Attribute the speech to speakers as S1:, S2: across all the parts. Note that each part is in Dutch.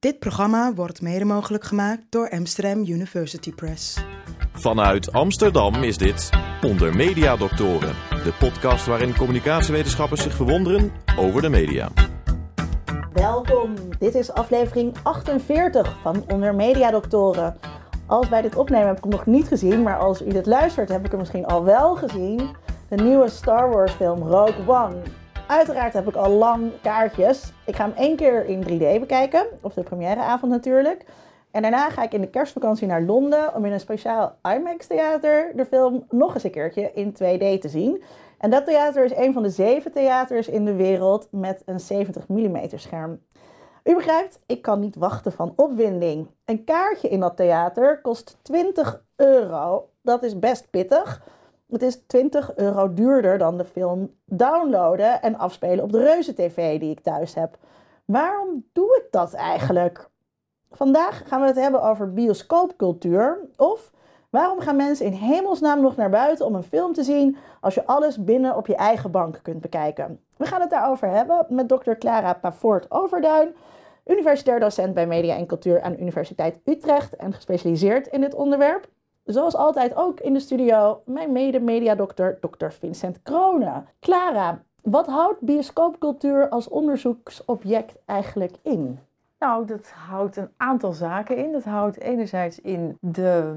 S1: Dit programma wordt mede mogelijk gemaakt door Amsterdam University Press.
S2: Vanuit Amsterdam is dit Onder Media Doctoren, de podcast waarin communicatiewetenschappers zich verwonderen over de media.
S3: Welkom, dit is aflevering 48 van Onder Media Doctoren. Als bij dit opnemen heb ik hem nog niet gezien, maar als u dit luistert heb ik hem misschien al wel gezien. De nieuwe Star Wars film Rogue One. Uiteraard heb ik al lang kaartjes. Ik ga hem één keer in 3D bekijken, op de premièreavond natuurlijk. En daarna ga ik in de kerstvakantie naar Londen om in een speciaal IMAX-theater de film nog eens een keertje in 2D te zien. En dat theater is een van de zeven theaters in de wereld met een 70 mm scherm. U begrijpt, ik kan niet wachten van opwinding. Een kaartje in dat theater kost 20 euro. Dat is best pittig. Het is 20 euro duurder dan de film downloaden en afspelen op de reuze tv die ik thuis heb. Waarom doe ik dat eigenlijk? Vandaag gaan we het hebben over bioscoopcultuur. Of waarom gaan mensen in hemelsnaam nog naar buiten om een film te zien als je alles binnen op je eigen bank kunt bekijken? We gaan het daarover hebben met dokter Clara Pavoort Overduin, universitair docent bij Media en Cultuur aan de Universiteit Utrecht en gespecialiseerd in dit onderwerp. Zoals altijd ook in de studio mijn mede-mediadokter, dokter Vincent Kronen. Clara, wat houdt bioscoopcultuur als onderzoeksobject eigenlijk in?
S4: Nou, dat houdt een aantal zaken in. Dat houdt enerzijds in de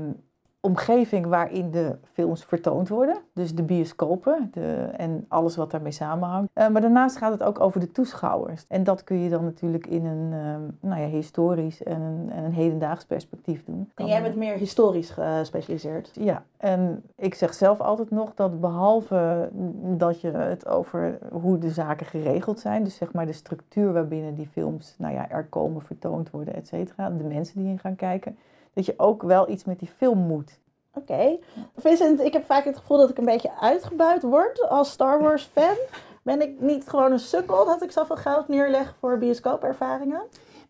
S4: omgeving waarin de films vertoond worden. Dus de bioscopen de, en alles wat daarmee samenhangt. Uh, maar daarnaast gaat het ook over de toeschouwers. En dat kun je dan natuurlijk in een uh, nou ja, historisch en een, en een hedendaags perspectief doen.
S3: En jij bent meer historisch gespecialiseerd?
S4: Ja, en ik zeg zelf altijd nog dat behalve dat je het over hoe de zaken geregeld zijn, dus zeg maar de structuur waarbinnen die films nou ja, er komen, vertoond worden, et cetera, de mensen die in gaan kijken dat je ook wel iets met die film moet.
S3: Oké. Vincent, ik heb vaak het gevoel dat ik een beetje uitgebuit word als Star Wars fan. Ben ik niet gewoon een sukkel dat ik zoveel geld neerleg voor bioscoopervaringen?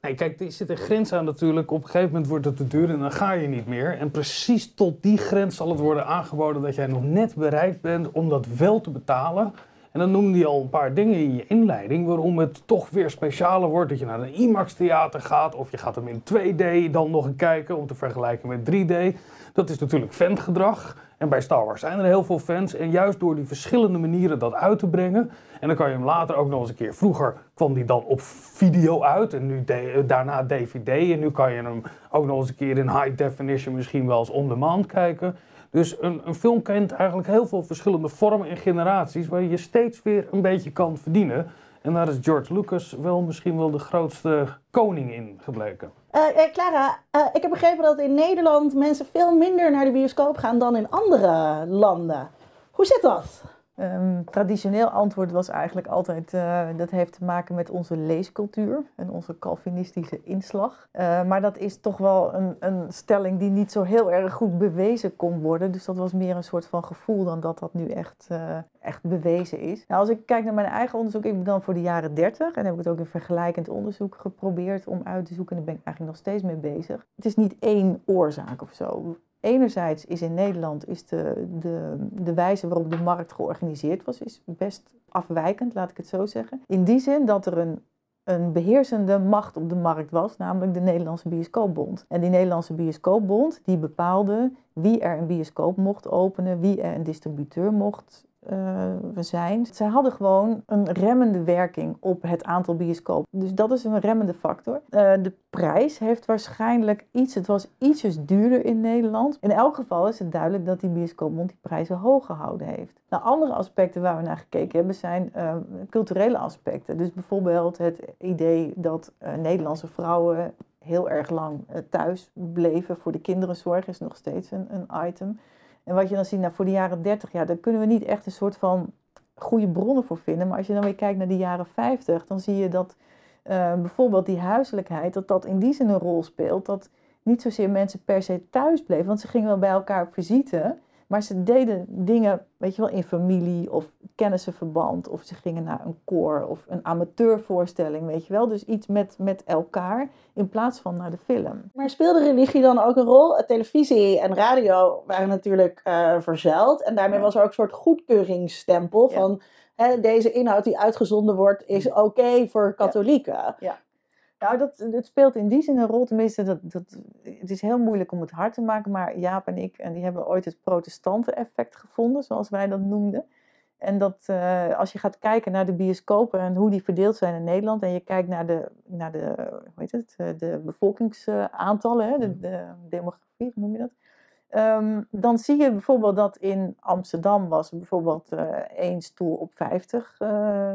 S5: Nee, kijk, er zit een grens aan natuurlijk. Op een gegeven moment wordt het te duur en dan ga je niet meer. En precies tot die grens zal het worden aangeboden dat jij nog net bereid bent om dat wel te betalen. En dan noemde hij al een paar dingen in je inleiding waarom het toch weer specialer wordt. Dat je naar een IMAX theater gaat of je gaat hem in 2D dan nog een kijken om te vergelijken met 3D. Dat is natuurlijk fangedrag. En bij Star Wars zijn er heel veel fans. En juist door die verschillende manieren dat uit te brengen. En dan kan je hem later ook nog eens een keer. Vroeger kwam die dan op video uit. En nu daarna DVD. En nu kan je hem ook nog eens een keer in high definition misschien wel eens on demand kijken. Dus een, een, film kent eigenlijk heel veel verschillende vormen en generaties waar je steeds weer een beetje kan verdienen. En daar is George Lucas wel misschien wel de grootste koning in gebleken.
S3: Uh, Clara, uh, ik heb begrepen dat in Nederland mensen veel minder naar de bioscoop gaan dan in andere landen. Hoe zit dat?
S4: Um, traditioneel antwoord was eigenlijk altijd, uh, dat heeft te maken met onze leescultuur en onze Calvinistische inslag. Uh, maar dat is toch wel een, een, stelling die niet zo heel erg goed bewezen kon worden. Dus dat was meer een soort van gevoel dan dat dat nu echt, uh, echt bewezen is. Nou, als ik kijk naar mijn eigen onderzoek, ik ben dan voor de jaren 30 en heb ik het ook in vergelijkend onderzoek geprobeerd om uit te zoeken. En daar ben ik eigenlijk nog steeds mee bezig. Het is niet één oorzaak of zo enerzijds is in Nederland is de, de, de wijze waarop de markt georganiseerd was, is best afwijkend, laat ik het zo zeggen. In die zin dat er een, een beheersende macht op de markt was, namelijk de Nederlandse Bioscoopbond. En die Nederlandse Bioscoopbond die bepaalde wie er een bioscoop mocht openen, wie er een distributeur mocht uh, zijn. Zij hadden gewoon een remmende werking op het aantal bioscopen. Dus dat is een remmende factor. Uh, de prijs heeft waarschijnlijk iets, het was ietsjes duurder in Nederland. In elk geval is het duidelijk dat die bioscoopbond die prijzen hoog gehouden heeft. Nou, andere aspecten waar we naar gekeken hebben zijn uh, culturele aspecten. Dus bijvoorbeeld het idee dat Nederlandse vrouwen heel erg lang thuis bleven voor de kinderenzorg is nog steeds een, een item. En wat je dan ziet, nou, voor de jaren 30, ja, daar kunnen we niet echt een soort van goede bronnen voor vinden. Maar als je dan weer kijkt naar de jaren 50, dan zie je dat uh, bijvoorbeeld die huiselijkheid, dat dat in die zin een rol speelt. Dat niet zozeer mensen per se thuis bleven, want ze gingen wel bij elkaar op visite. Maar ze deden dingen, weet je wel, in familie of kennissenverband. Of ze gingen naar een koor of een amateurvoorstelling, weet je wel. Dus iets met, met elkaar in plaats van naar de film.
S3: Maar speelde religie dan ook een rol? Televisie en radio waren natuurlijk uh, verzeild. En daarmee was er ook een soort goedkeuringsstempel van... Hè, deze inhoud die uitgezonden wordt is oké okay voor katholieken.
S4: Ja. Nou, dat, het speelt in die zin een rol, tenminste, dat, dat, het is heel moeilijk om het hard te maken, maar Jaap en ik, en die hebben ooit het protestanten-effect gevonden, zoals wij dat noemden. En dat uh, als je gaat kijken naar de bioscopen en hoe die verdeeld zijn in Nederland, en je kijkt naar de, naar de, hoe heet het, eh, de bevolkingsaantallen, de, de demografie, hoe noem je dat? Um, dan zie je bijvoorbeeld dat in Amsterdam was bijvoorbeeld uh, één stoel op 50 uh,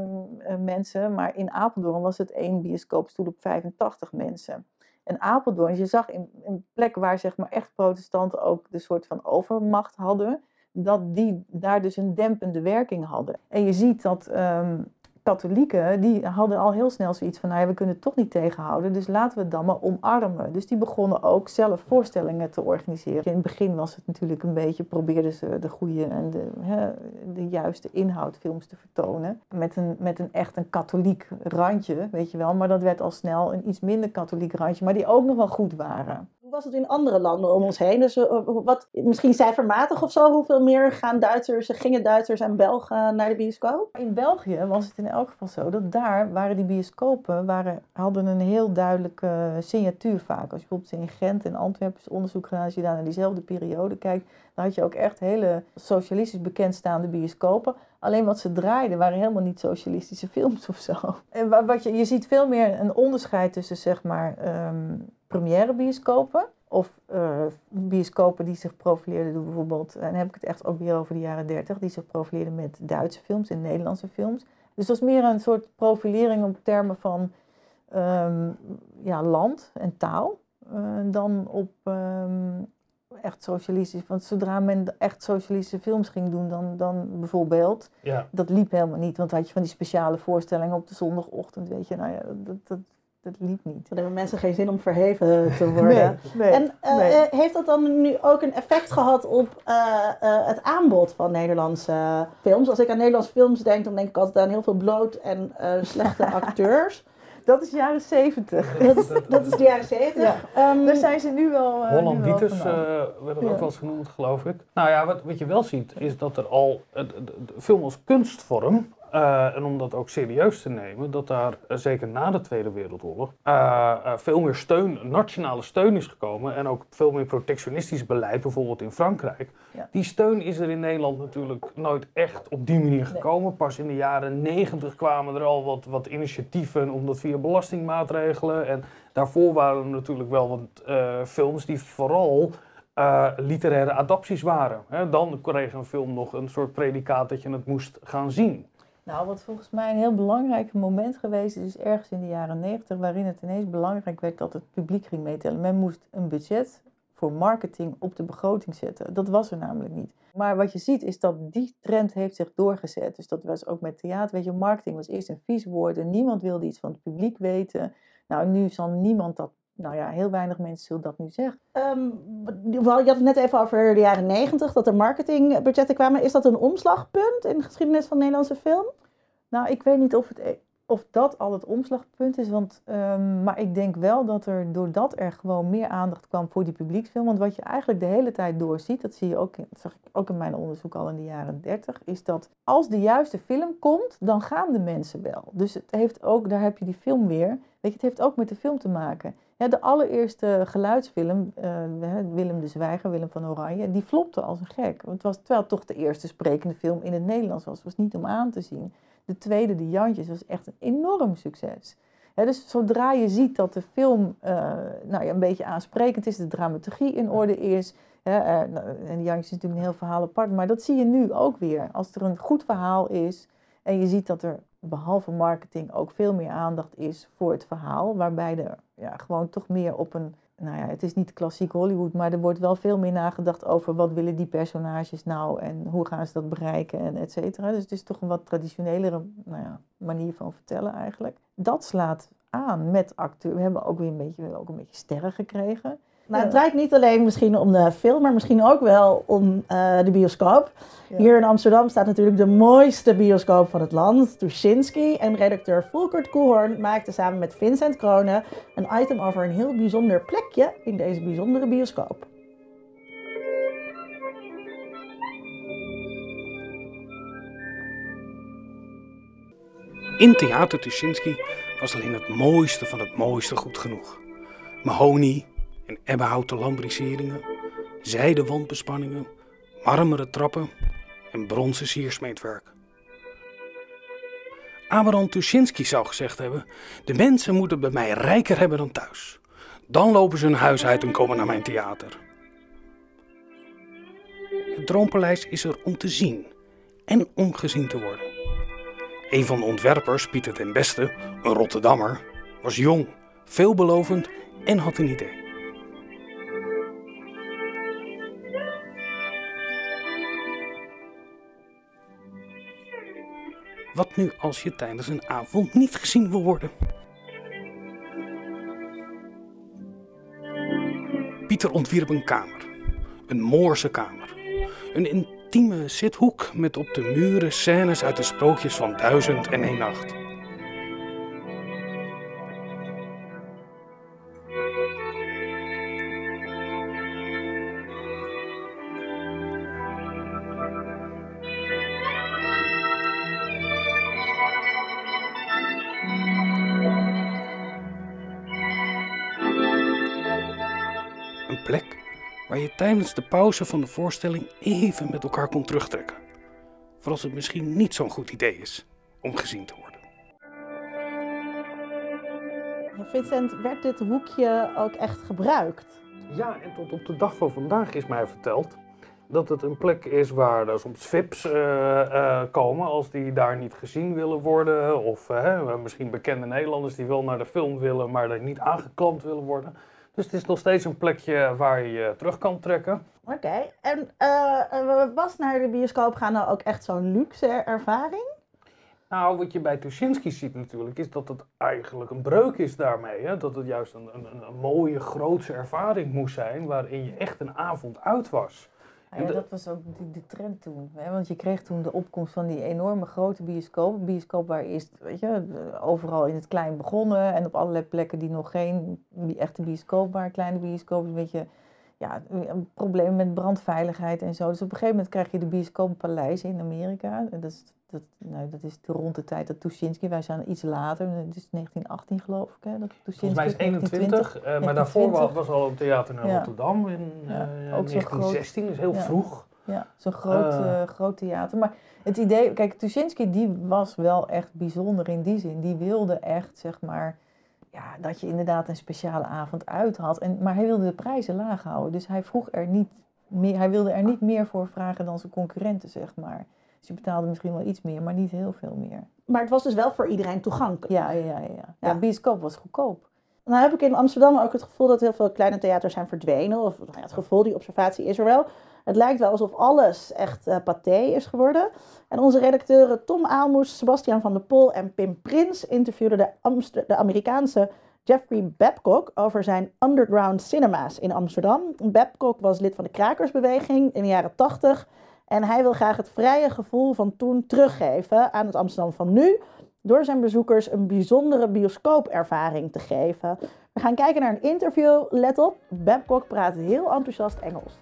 S4: mensen, maar in Apeldoorn was het één bioscoopstoel op 85 mensen. En Apeldoorn, je zag in een plek waar zeg maar echt protestanten ook de soort van overmacht hadden, dat die daar dus een dempende werking hadden. En je ziet dat um, katholieken, die hadden al heel snel zoiets van, nou we kunnen het toch niet tegenhouden, dus laten we het dan maar omarmen. Dus die begonnen ook zelf voorstellingen te organiseren. In het begin was het natuurlijk een beetje, probeerden ze de goede en de, hè, de juiste inhoudfilms te vertonen. Met een, met een echt een katholiek randje, weet je wel. Maar dat werd al snel een iets minder katholiek randje, maar die ook nog wel goed waren.
S3: Hoe was het in andere landen om ons heen? Dus uh, wat, misschien cijfermatig of zo, hoeveel meer gaan Duitsers, gingen Duitsers en Belgen naar de bioscoop?
S4: In België was het in elk geval zo dat daar waren die bioscopen, waren, hadden een heel duidelijke signatuur vaak. Als je bijvoorbeeld in Gent en Antwerpen onderzoek gedaan, als je daar naar diezelfde periode kijkt, dan had je ook echt hele socialistisch bekendstaande bioscopen. Alleen wat ze draaiden waren helemaal niet socialistische films of zo. En wat je, je ziet veel meer een onderscheid tussen zeg maar um, première bioscopen of uh, bioscopen die zich profileerden bijvoorbeeld, en dan heb ik het echt ook weer over de jaren 30, die zich profileerden met Duitse films en Nederlandse films. Dus dat was meer een soort profilering op termen van um, ja, land en taal uh, dan op um, echt socialistisch. Want zodra men echt socialistische films ging doen, dan, dan bijvoorbeeld,
S5: Ja.
S4: dat liep helemaal niet. Want had je van die speciale voorstellingen op de zondagochtend, weet je, nou ja, dat, dat, dat liep niet.
S3: Dan hebben mensen geen zin om verheven te worden.
S4: Nee, nee,
S3: En uh,
S4: nee.
S3: uh, heeft dat dan nu ook een effect gehad op uh, het aanbod van Nederlandse films? Als ik aan Nederlandse films denk, dan denk ik altijd aan heel veel bloot en slechte acteurs.
S4: Dat is jaren zeventig.
S3: Dat, is- dat is de jaren zeventig. Ehm,
S4: Daar zijn ze nu wel. eh,
S5: Holland Dieters eh er
S4: Ja.
S5: ook wel eens genoemd, geloof ik. Nou ja, wat, wat je wel ziet, is dat er al eh, de, de- de film als kunstvorm, eh, en om dat ook serieus te nemen, dat daar eh, zeker na de Tweede Wereldoorlog eh, eh, veel meer steun, nationale steun is gekomen. En ook veel meer protectionistisch beleid, bijvoorbeeld in Frankrijk.
S4: Ja.
S5: Die steun is er in Nederland natuurlijk nooit echt op die manier gekomen. Pas in de jaren negentig kwamen er al wat, wat initiatieven om dat via belastingmaatregelen. En daarvoor waren er natuurlijk wel wat eh, films die vooral eh, literaire adapties waren. Dan kreeg een film nog een soort predicaat dat je het moest gaan zien.
S4: Nou, wat volgens mij een heel belangrijk moment geweest is, is ergens in de jaren negentig, waarin het ineens belangrijk werd dat het publiek ging meetellen. Men moest een budget voor marketing op de begroting zetten. Dat was er namelijk niet. Maar wat je ziet is dat die trend heeft zich doorgezet. Dus dat was ook met theater. Weet je, marketing was eerst een vies woord en niemand wilde iets van het publiek weten. Nou, nu zal niemand dat, nou ja, heel weinig mensen zullen dat nu zeggen.
S3: ehm, je had het net even over de jaren negentig, dat er marketingbudgetten kwamen. Is dat een omslagpunt in de geschiedenis van de Nederlandse film?
S4: Nou, ik weet niet of, het, e- of dat al het omslagpunt is, want, ehm, maar ik denk wel dat er doordat er gewoon meer aandacht kwam voor die publieksfilm, want wat je eigenlijk de hele tijd doorziet, dat zie je ook, dat zag ik ook in mijn onderzoek al in de jaren 30, is dat als de juiste film komt, dan gaan de mensen wel. Dus het heeft ook, daar heb je die film weer, weet je, het heeft ook met de film te maken. Ja, de allereerste geluidsfilm, eh, Willem de Zwijger, Willem van Oranje, die flopte als een gek. Want het was terwijl het toch de eerste sprekende film in het Nederlands was. Het was niet om aan te zien. De tweede, De Jantjes, was echt een enorm succes. Dus zodra je ziet dat de film eh, nou ja, een beetje aansprekend is, de dramaturgie in orde is. Eh, nou, en De Jantjes is natuurlijk een heel verhaal apart, maar dat zie je nu ook weer. Als er een goed verhaal is en je ziet dat er behalve marketing ook veel meer aandacht is voor het verhaal, waarbij er ja, gewoon toch meer op een nou ja, het is niet klassiek Hollywood, maar er wordt wel veel meer nagedacht over wat willen die personages nou en hoe gaan ze dat bereiken en et cetera. Dus het is toch een wat traditionelere nou ja, manier van vertellen eigenlijk. Dat slaat aan met acteur. We hebben ook weer een beetje, ook een beetje sterren gekregen.
S3: Nou, het draait niet alleen misschien om de film, maar misschien ook wel om eh, de bioscoop.
S4: Ja.
S3: Hier in Amsterdam staat natuurlijk de mooiste bioscoop van het land, Tuschinski. En redacteur Volkert Koehoorn maakte samen met Vincent Kronen een item over een heel bijzonder plekje in deze bijzondere bioscoop.
S6: In Theater Tuschinski was alleen het mooiste van het mooiste goed genoeg. Mahonie en ebbenhouten lambriseringen, zijden wandbespanningen, marmeren trappen en bronzen siersmeetwerk. Abraham Tuschinski zou gezegd hebben: De mensen moeten bij mij rijker hebben dan thuis. Dan lopen ze hun huis uit en komen naar mijn theater. Het Droompaleis is er om te zien en om gezien te worden. Een van de ontwerpers, Pieter den Beste, een Rotterdammer, was jong, veelbelovend en had een idee. Wat nu als je tijdens een avond niet gezien wil worden? Pieter ontwierp een kamer. Een Moorse kamer. Een intieme zithoek met op de muren scènes uit de sprookjes van Duizend en Nacht. Waar je tijdens de pauze van de voorstelling even met elkaar kon terugtrekken. Voor als het misschien niet zo'n goed idee is om gezien te worden.
S3: Vincent, werd dit hoekje ook echt gebruikt?
S5: Ja, en tot op de dag van vandaag is mij verteld dat het een plek is waar er soms VIP's eh, eh, komen als die daar niet gezien willen worden. Of eh, misschien bekende Nederlanders die wel naar de film willen, maar er niet aangeklampt willen worden. Dus het is nog steeds een plekje waar je je terug kan trekken.
S3: Oké, en eh, was naar de bioscoop gaan nou ook echt zo'n luxe ervaring?
S5: Nou, wat je bij Tuschinski ziet natuurlijk, is dat het eigenlijk een breuk is daarmee. Hè? Dat het juist een, een, een mooie, grootse ervaring moest zijn, waarin je echt een avond uit was.
S4: Ja, dat was ook de, de trend toen. Hè? Want je kreeg toen de opkomst van die enorme grote bioscoop. Bioscoop waar eerst, weet je, overal in het klein begonnen. En op allerlei plekken die nog geen echte bioscoop waren, kleine bioscoop. Een beetje, ja, een probleem met brandveiligheid en zo. Dus op een gegeven moment krijg je de bioscooppaleis in Amerika. En dat is, dat, nou, dat is de rond de tijd dat Tuschinski, wij zijn iets later, het is 1918 geloof ik. Hè, dat
S5: Volgens mij is 21, uh, maar daarvoor was, was al een theater in ja. Rotterdam in uh, ja, ook 1916, groot, dus heel
S4: ja.
S5: vroeg.
S4: Ja, zo'n groot, uh, groot theater. Maar het idee, kijk, Tuschinski die was wel echt bijzonder in die zin. Die wilde echt, zeg maar, ja, dat je inderdaad een speciale avond uit had. En, maar hij wilde de prijzen laag houden. Dus hij vroeg er niet meer, hij wilde er niet meer voor vragen dan zijn concurrenten, zeg maar. Dus je betaalde misschien wel iets meer, maar niet heel veel meer.
S3: Maar het was dus wel voor iedereen toegankelijk.
S4: Ja, ja, ja. ja. ja bioscoop was goedkoop.
S3: Nou heb ik in Amsterdam ook het gevoel dat heel veel kleine theaters zijn verdwenen. Of nou ja, het gevoel, die observatie is er wel. Het lijkt wel alsof alles echt uh, paté is geworden. En onze redacteuren Tom Aalmoes, Sebastian van der Pol en Pim Prins interviewden de, Amster de Amerikaanse Jeffrey Babcock over zijn underground cinema's in Amsterdam. Babcock was lid van de Krakersbeweging in de jaren 80. En hij wil graag het vrije gevoel van toen teruggeven aan het Amsterdam van nu. Door zijn bezoekers een bijzondere bioscoopervaring te geven. We gaan kijken naar een interview. Let op, Babcock praat heel enthousiast Engels.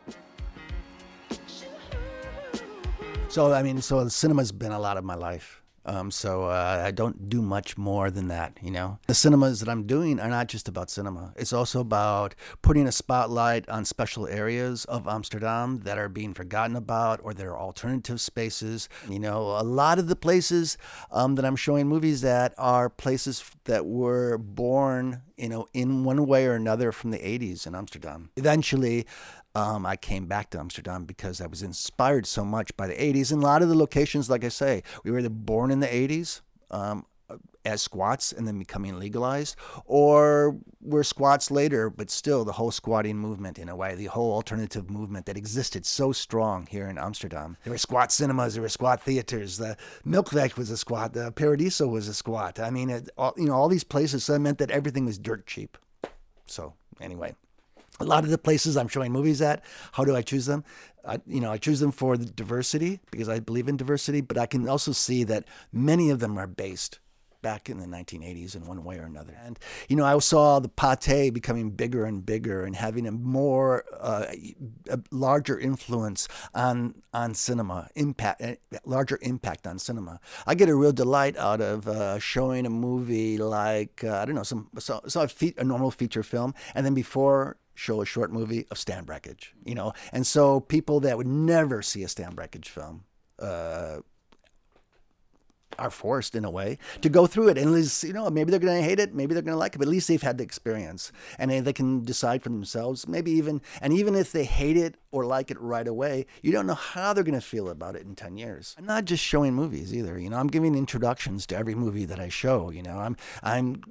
S7: So I mean, so cinema's been a lot of my life. Um, so uh, I don't do much more than that, you know. The cinemas that I'm doing are not just about cinema. It's also about putting a spotlight on special areas of Amsterdam that are being forgotten about or that are alternative spaces. You know, a lot of the places um, that I'm showing movies at are places that were born, you know, in one way or another from the 80s in Amsterdam. Eventually, um, I came back to Amsterdam because I was inspired so much by the 80s. And a lot of the locations, like I say, we were either born in the 80s um, as squats and then becoming legalized, or we're squats later, but still the whole squatting movement in a way, the whole alternative movement that existed so strong here in Amsterdam. There were squat cinemas, there were squat theaters. The Milkweg was a squat, the Paradiso was a squat. I mean, it, all, you know, all these places, so that meant that everything was dirt cheap. So, anyway a lot of the places I'm showing movies at, how do I choose them? I, you know, I choose them for the diversity because I believe in diversity, but I can also see that many of them are based back in the 1980s in one way or another. And you know, I saw the pate becoming bigger and bigger and having a more uh, a larger influence on on cinema, impact uh, larger impact on cinema. I get a real delight out of uh, showing a movie like uh, I don't know some so, so a, fe- a normal feature film, and then before show a short movie of Stan Brakhage, you know, and so people that would never see a Stan Brakhage film uh, are forced in a way to go through it and at least you know maybe they're going to hate it maybe they're going to like it but at least they've had the experience. And they, they can decide for themselves maybe even and even if they hate it or like it right away you don't know how they're going to feel about it in 10 years. I'm not just showing movies either you know? I'm giving introductions to every movie that i show you know? I'm i'm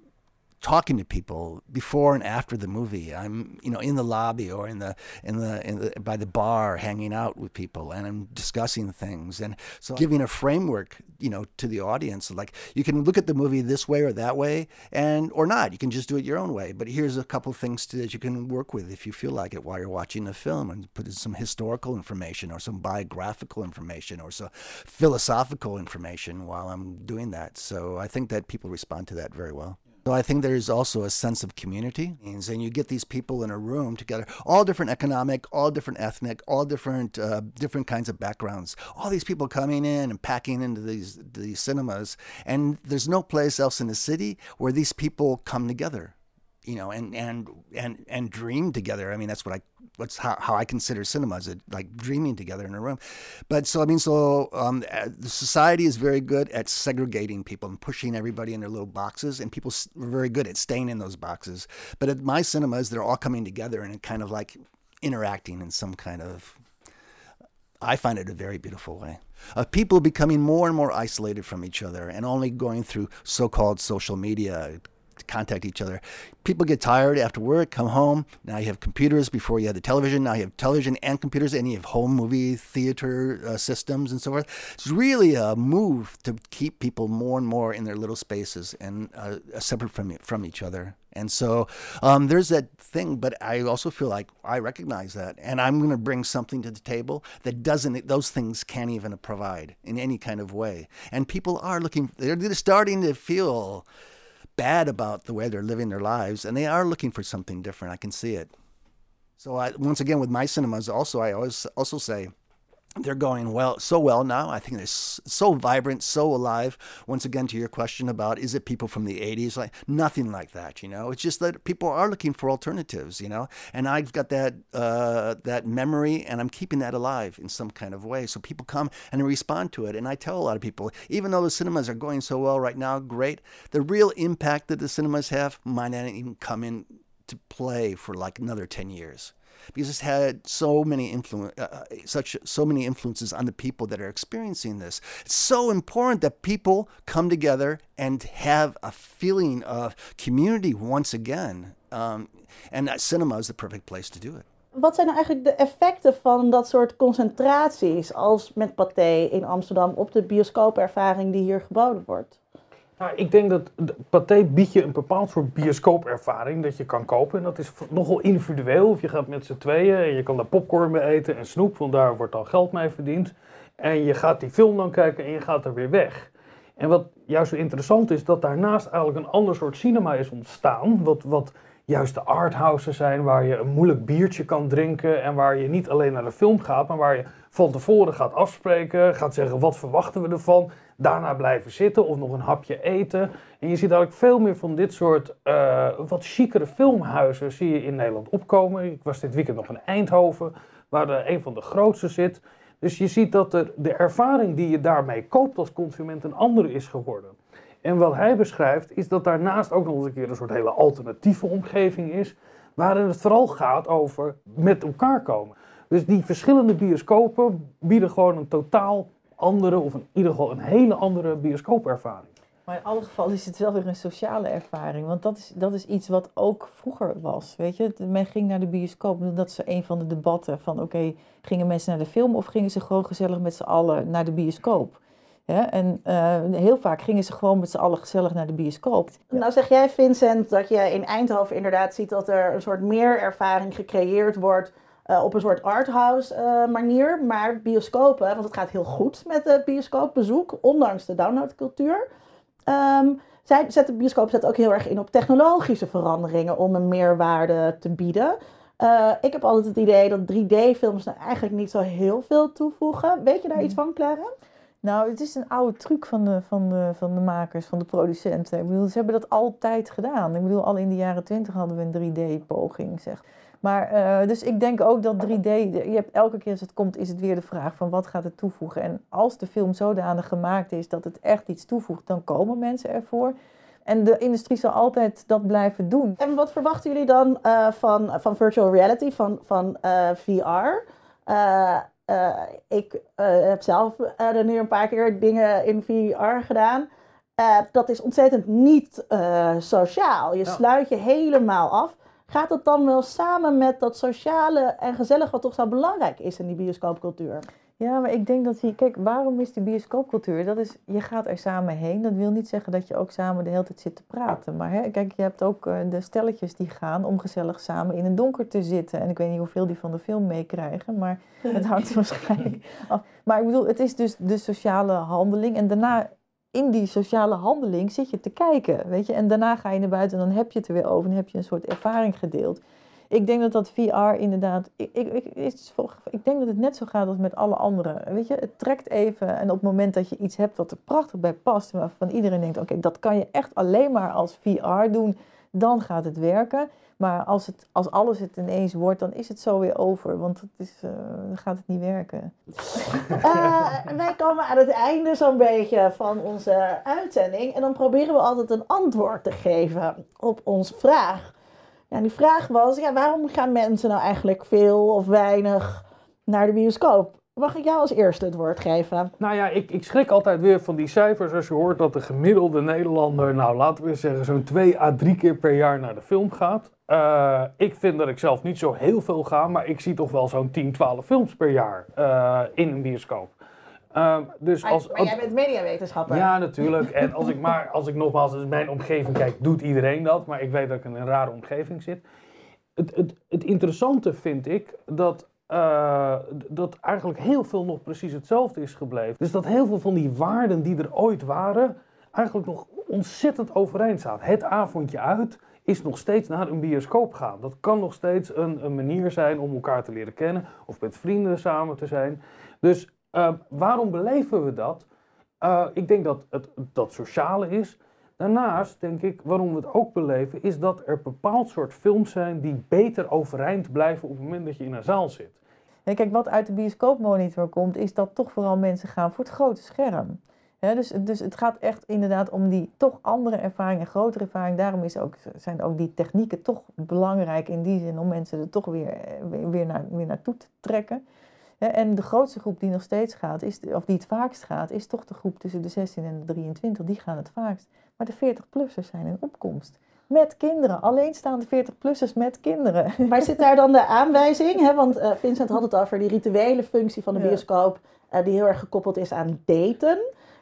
S7: talking to people before and after the movie. I'm, you know, in the lobby or in the in the, in the by the bar, hanging out with people, and I'm discussing things, and so giving a framework, you know, to the audience. Like you can look at the movie this way or that way, and or not. You can just do it your own way. But here's a couple things to, that you can work with if you feel like it while you're watching the film, and put in some historical information or some biographical information or some philosophical information while I'm doing that. So I think that people respond to that very well. So I think there's also a sense of community, and you get these people in a room together, all different economic, all different ethnic, all different uh, different kinds of backgrounds. All these people coming in and packing into these these cinemas, and there's no place else in the city where these people come together you know, and and and and dream together. I mean, that's what I what's how, how I consider cinema is like dreaming together in a room. But so I mean, so um, uh, the society is very good at segregating people and pushing everybody in their little boxes, and people are very good at staying in those boxes. But at my cinemas, they're all coming together and kind of like interacting in some kind of. I find it a very beautiful way of people becoming more and more isolated from each other and only going through so-called social media contact each other. People get tired after work, come home. Now you have computers before you had the television. Now you have television and computers, and you have home movie theater uh, systems and so forth. It's really a move to keep people more and more in their little spaces and uh, separate from from each other. And so um, there's that thing, but I also feel like I recognize that, and I'm going to bring something to the table that doesn't; those things can't even provide in any kind of way. And people are looking; they're, they're starting to feel bad about the way they're living their lives, and they are looking for something different. I can see it. So I, once again, with my cinemas, also I always also say they're going well so well now. I think they're so vibrant so alive. Once again to your question about is it people from the 80s like nothing like that you know? It's just that people are looking for alternatives you know? And i've got that uh, that memory and i'm keeping that alive in some kind of way. So people come and respond to it. And i tell a lot of people even though the cinemas are going so well right now great the real impact that the cinemas have might not even come in to play for like another 10 years because it's had so many influence, uh, uh, such so many influences on the people that are experiencing this. It's so important that people come together and have a feeling of community once again. Um, and cinema is the perfect place to do it.
S3: Wat zijn nou eigenlijk de effecten van dat soort concentraties als met Pathé in Amsterdam op de bioscoopervaring die hier geboden wordt?
S5: Nou, ik denk dat Pathé biedt je een bepaald soort bioscoopervaring dat je kan kopen. En dat is nogal individueel. Of je gaat met z'n tweeën en je kan daar popcorn mee eten en snoep, want daar wordt al geld mee verdiend. En je gaat die film dan kijken en je gaat er weer weg. En wat juist zo interessant is, dat daarnaast eigenlijk een ander soort cinema is ontstaan. Wat, wat juist de arthouses zijn, waar je een moeilijk biertje kan drinken. En waar je niet alleen naar de film gaat, maar waar je van tevoren gaat afspreken. Gaat zeggen, wat verwachten we ervan? daarna blijven zitten of nog een hapje eten. En je ziet eigenlijk veel meer van dit soort uh, wat chicere filmhuizen zie je in Nederland opkomen. Ik was dit weekend nog in Eindhoven, waar er een van de grootste zit. Dus je ziet dat er, de ervaring die je daarmee koopt als consument een andere is geworden. En wat hij beschrijft is dat daarnaast ook nog eens een keer een soort hele alternatieve omgeving is, waarin het vooral gaat over met elkaar komen. Dus die verschillende bioscopen bieden gewoon een totaal andere, of in ieder geval een hele andere bioscoopervaring.
S4: Maar in alle gevallen is het wel weer een sociale ervaring. Want dat is, dat is iets wat ook vroeger was. Weet je, men ging naar de bioscoop. Dat is een van de debatten van oké, gingen mensen naar de film of gingen ze gewoon gezellig met z'n allen naar de bioscoop? En uh, heel vaak gingen ze gewoon met z'n allen gezellig naar de bioscoop.
S3: Nou zeg jij Vincent dat je in Eindhoven inderdaad ziet dat er een soort meer ervaring gecreëerd wordt uh, op een soort arthouse uh, manier. Maar bioscopen, want het gaat heel goed met het bioscoopbezoek, ondanks de downloadcultuur. Um, zij zet de bioscoop zet ook heel erg in op technologische veranderingen om een meerwaarde te bieden. Uh, ik heb altijd het idee dat 3D-films nou eigenlijk niet zo heel veel toevoegen. Weet je daar iets van, Clara?
S4: Nou, het is een oude truc van de, van, de, van de makers, van de producenten. Ik bedoel, ze hebben dat altijd gedaan. Ik bedoel, al in de jaren 20 hadden we een 3D-poging, zeg. Maar, uh, dus ik denk ook dat 3D, je hebt elke keer als het komt, is het weer de vraag van wat gaat het toevoegen. En als de film zodanig gemaakt is dat het echt iets toevoegt, dan komen mensen ervoor. En de industrie zal altijd dat blijven doen.
S3: En wat verwachten jullie dan uh, van, van virtual reality, van, van uh, VR? Ik heb zelf er nu een paar keer dingen in VR gedaan. dat is ontzettend niet sociaal. Je sluit je helemaal af. Gaat het dan wel samen met dat sociale en gezellig wat toch zo belangrijk is in die bioscoopcultuur?
S4: Ja, maar ik denk dat je, kijk, waarom is die bioscoopcultuur? Dat is, je gaat er samen heen. Dat wil niet zeggen dat je ook samen de hele tijd zit te praten. Maar hè, kijk, je hebt ook uh, de stelletjes die gaan om gezellig samen in het donker te zitten. En ik weet niet hoeveel die van de film meekrijgen, maar het hangt waarschijnlijk af. Maar ik bedoel, het is dus de sociale handeling. En daarna in die sociale handeling zit je te kijken, weet je. En daarna ga je naar buiten en dan heb je het er weer over. Dan heb je een soort ervaring gedeeld. Ik denk dat dat VR inderdaad... Ik, ik, ik, ik denk dat het net zo gaat als met alle andere. Weet je, het trekt even en op het moment dat je iets hebt wat er prachtig bij past... waarvan iedereen denkt, oké, dat kan je echt alleen maar als VR doen... dan gaat het werken. Maar als, het, als alles het ineens wordt, dan is het zo weer over. Want het is, uh, dan gaat het niet werken.
S3: Uh, wij komen aan het einde zo'n beetje van onze uitzending. En dan proberen we altijd een antwoord te geven op onze vraag. Ja, die vraag was, ja, waarom gaan mensen nou eigenlijk veel of weinig naar de bioscoop? Mag ik jou als eerste het woord geven?
S5: Nou ja, ik, ik schrik altijd weer van die cijfers als je hoort dat de gemiddelde Nederlander, nou laten we zeggen, zo'n twee à drie keer per jaar naar de film gaat. Uh, ik vind dat ik zelf niet zo heel veel ga, maar ik zie toch wel zo'n 10, 12 films per jaar uh, in een bioscoop.
S3: Uh, dus als, maar, jij bent mediawetenschapper.
S5: Ja, natuurlijk. En als ik maar, als ik nogmaals in mijn omgeving kijk, doet iedereen dat. Maar ik weet dat ik in een rare omgeving zit. Het, het, het interessante vind ik dat uh, dat eigenlijk heel veel nog precies hetzelfde is gebleven. Dus dat heel veel van die waarden die er ooit waren, eigenlijk nog ontzettend overeind staan. Het avondje uit is nog steeds naar een bioscoop gaan. Dat kan nog steeds een, een manier zijn om elkaar te leren kennen of met vrienden samen te zijn. Dus uh, waarom beleven we dat? Uh, ik denk dat het dat sociale is. Daarnaast denk ik, waarom we het ook beleven, is dat er bepaald soort films zijn die beter overeind blijven op het moment dat je in een zaal zit.
S4: Kijk, wat uit de bioscoopmonitor komt, is dat toch vooral mensen gaan voor het grote scherm. dus, dus het gaat echt inderdaad om die toch andere ervaring en grotere ervaring. Daarom is ook, zijn ook die technieken toch belangrijk in die zin om mensen er toch weer, weer, naar, weer naartoe te trekken. En de grootste groep die nog steeds gaat, is, of die het vaakst gaat, is toch de groep tussen de 16 en de 23. Die gaan het vaakst. Maar de 40-plussers zijn in opkomst. Met kinderen, alleenstaande 40-plussers met kinderen.
S3: Maar zit daar dan de aanwijzing? Hè? Want uh, Vincent had het over die rituele functie van de bioscoop, uh, die heel erg gekoppeld is aan daten.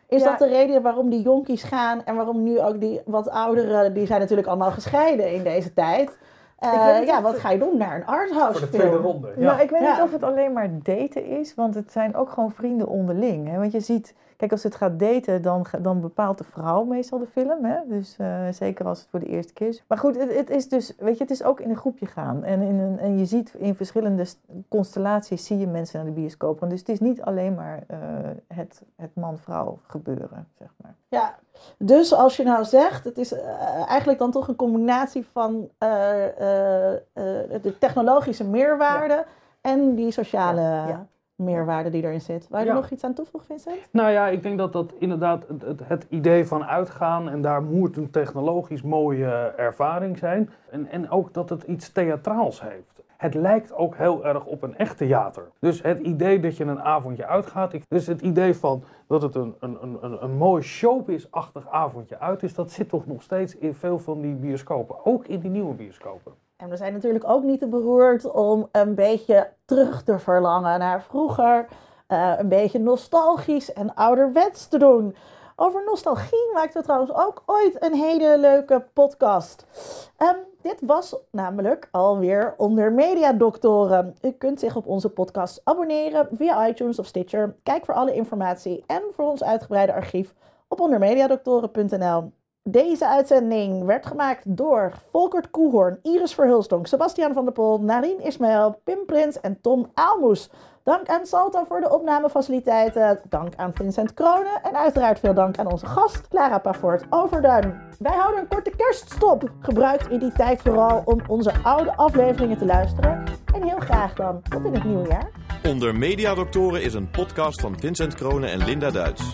S3: Is ja. dat de reden waarom die jonkies gaan en waarom nu ook die wat ouderen, die zijn natuurlijk allemaal gescheiden in deze tijd. Uh, ja, wat ga je doen naar een arthouse
S5: Voor de tweede ronde.
S4: Ja. Nou, ik weet niet of het alleen maar daten is, want het zijn ook gewoon vrienden onderling. Hè? Want je ziet, kijk, als het gaat daten, dan, dan bepaalt de vrouw meestal de film. Hè? Dus uh, zeker als het voor de eerste keer is. Maar goed, het, het, is dus, weet je, het is ook in een groepje gaan. En, in een, en je ziet in verschillende constellaties zie je mensen naar de bioscoop. Dus het is niet alleen maar uh, het, het man-vrouw gebeuren, zeg maar.
S3: Ja, dus als je nou zegt, het is uh, eigenlijk dan toch een combinatie van de technologische meerwaarde ja. en die sociale ja, ja. Meerwaarde die erin zit. Waar je er nog iets aan toevoegen, Vincent?
S5: Nou ja, ik denk dat dat inderdaad het, het, het, idee van uitgaan en daar moet een technologisch mooie ervaring zijn. En, en ook dat het iets theatraals heeft. Het lijkt ook heel erg op een echt theater. Dus het idee dat je een avondje uitgaat. Dus het idee van dat het een, een, een, een mooi showbiz-achtig avondje uit is. Dat zit toch nog steeds in veel van die bioscopen. Ook in die nieuwe bioscopen.
S3: En we zijn natuurlijk ook niet te beroerd om een beetje terug te verlangen naar vroeger. Uh, een beetje nostalgisch en ouderwets te doen. Over nostalgie maakten we trouwens ook ooit een hele leuke podcast. Um, dit was namelijk alweer onder Mediadoktoren. U kunt zich op onze podcast abonneren via iTunes of Stitcher. Kijk voor alle informatie en voor ons uitgebreide archief op ondermediadoktoren.nl. Deze uitzending werd gemaakt door Volkert Koehoorn, Iris Verhulstonk, Sebastian van der Pol, Narien Ismail, Pim Prins en Tom Aalmoes. Dank aan Salto voor de opnamefaciliteiten. Dank aan Vincent Kronen. En uiteraard veel dank aan onze gast, Clara Pavoort Overduin. Wij houden een korte kerststop. Gebruikt u die tijd vooral om onze oude afleveringen te luisteren. En heel graag dan tot in het nieuwe jaar.
S2: Onder Mediadoktoren is een podcast van Vincent Kronen en Linda Duits.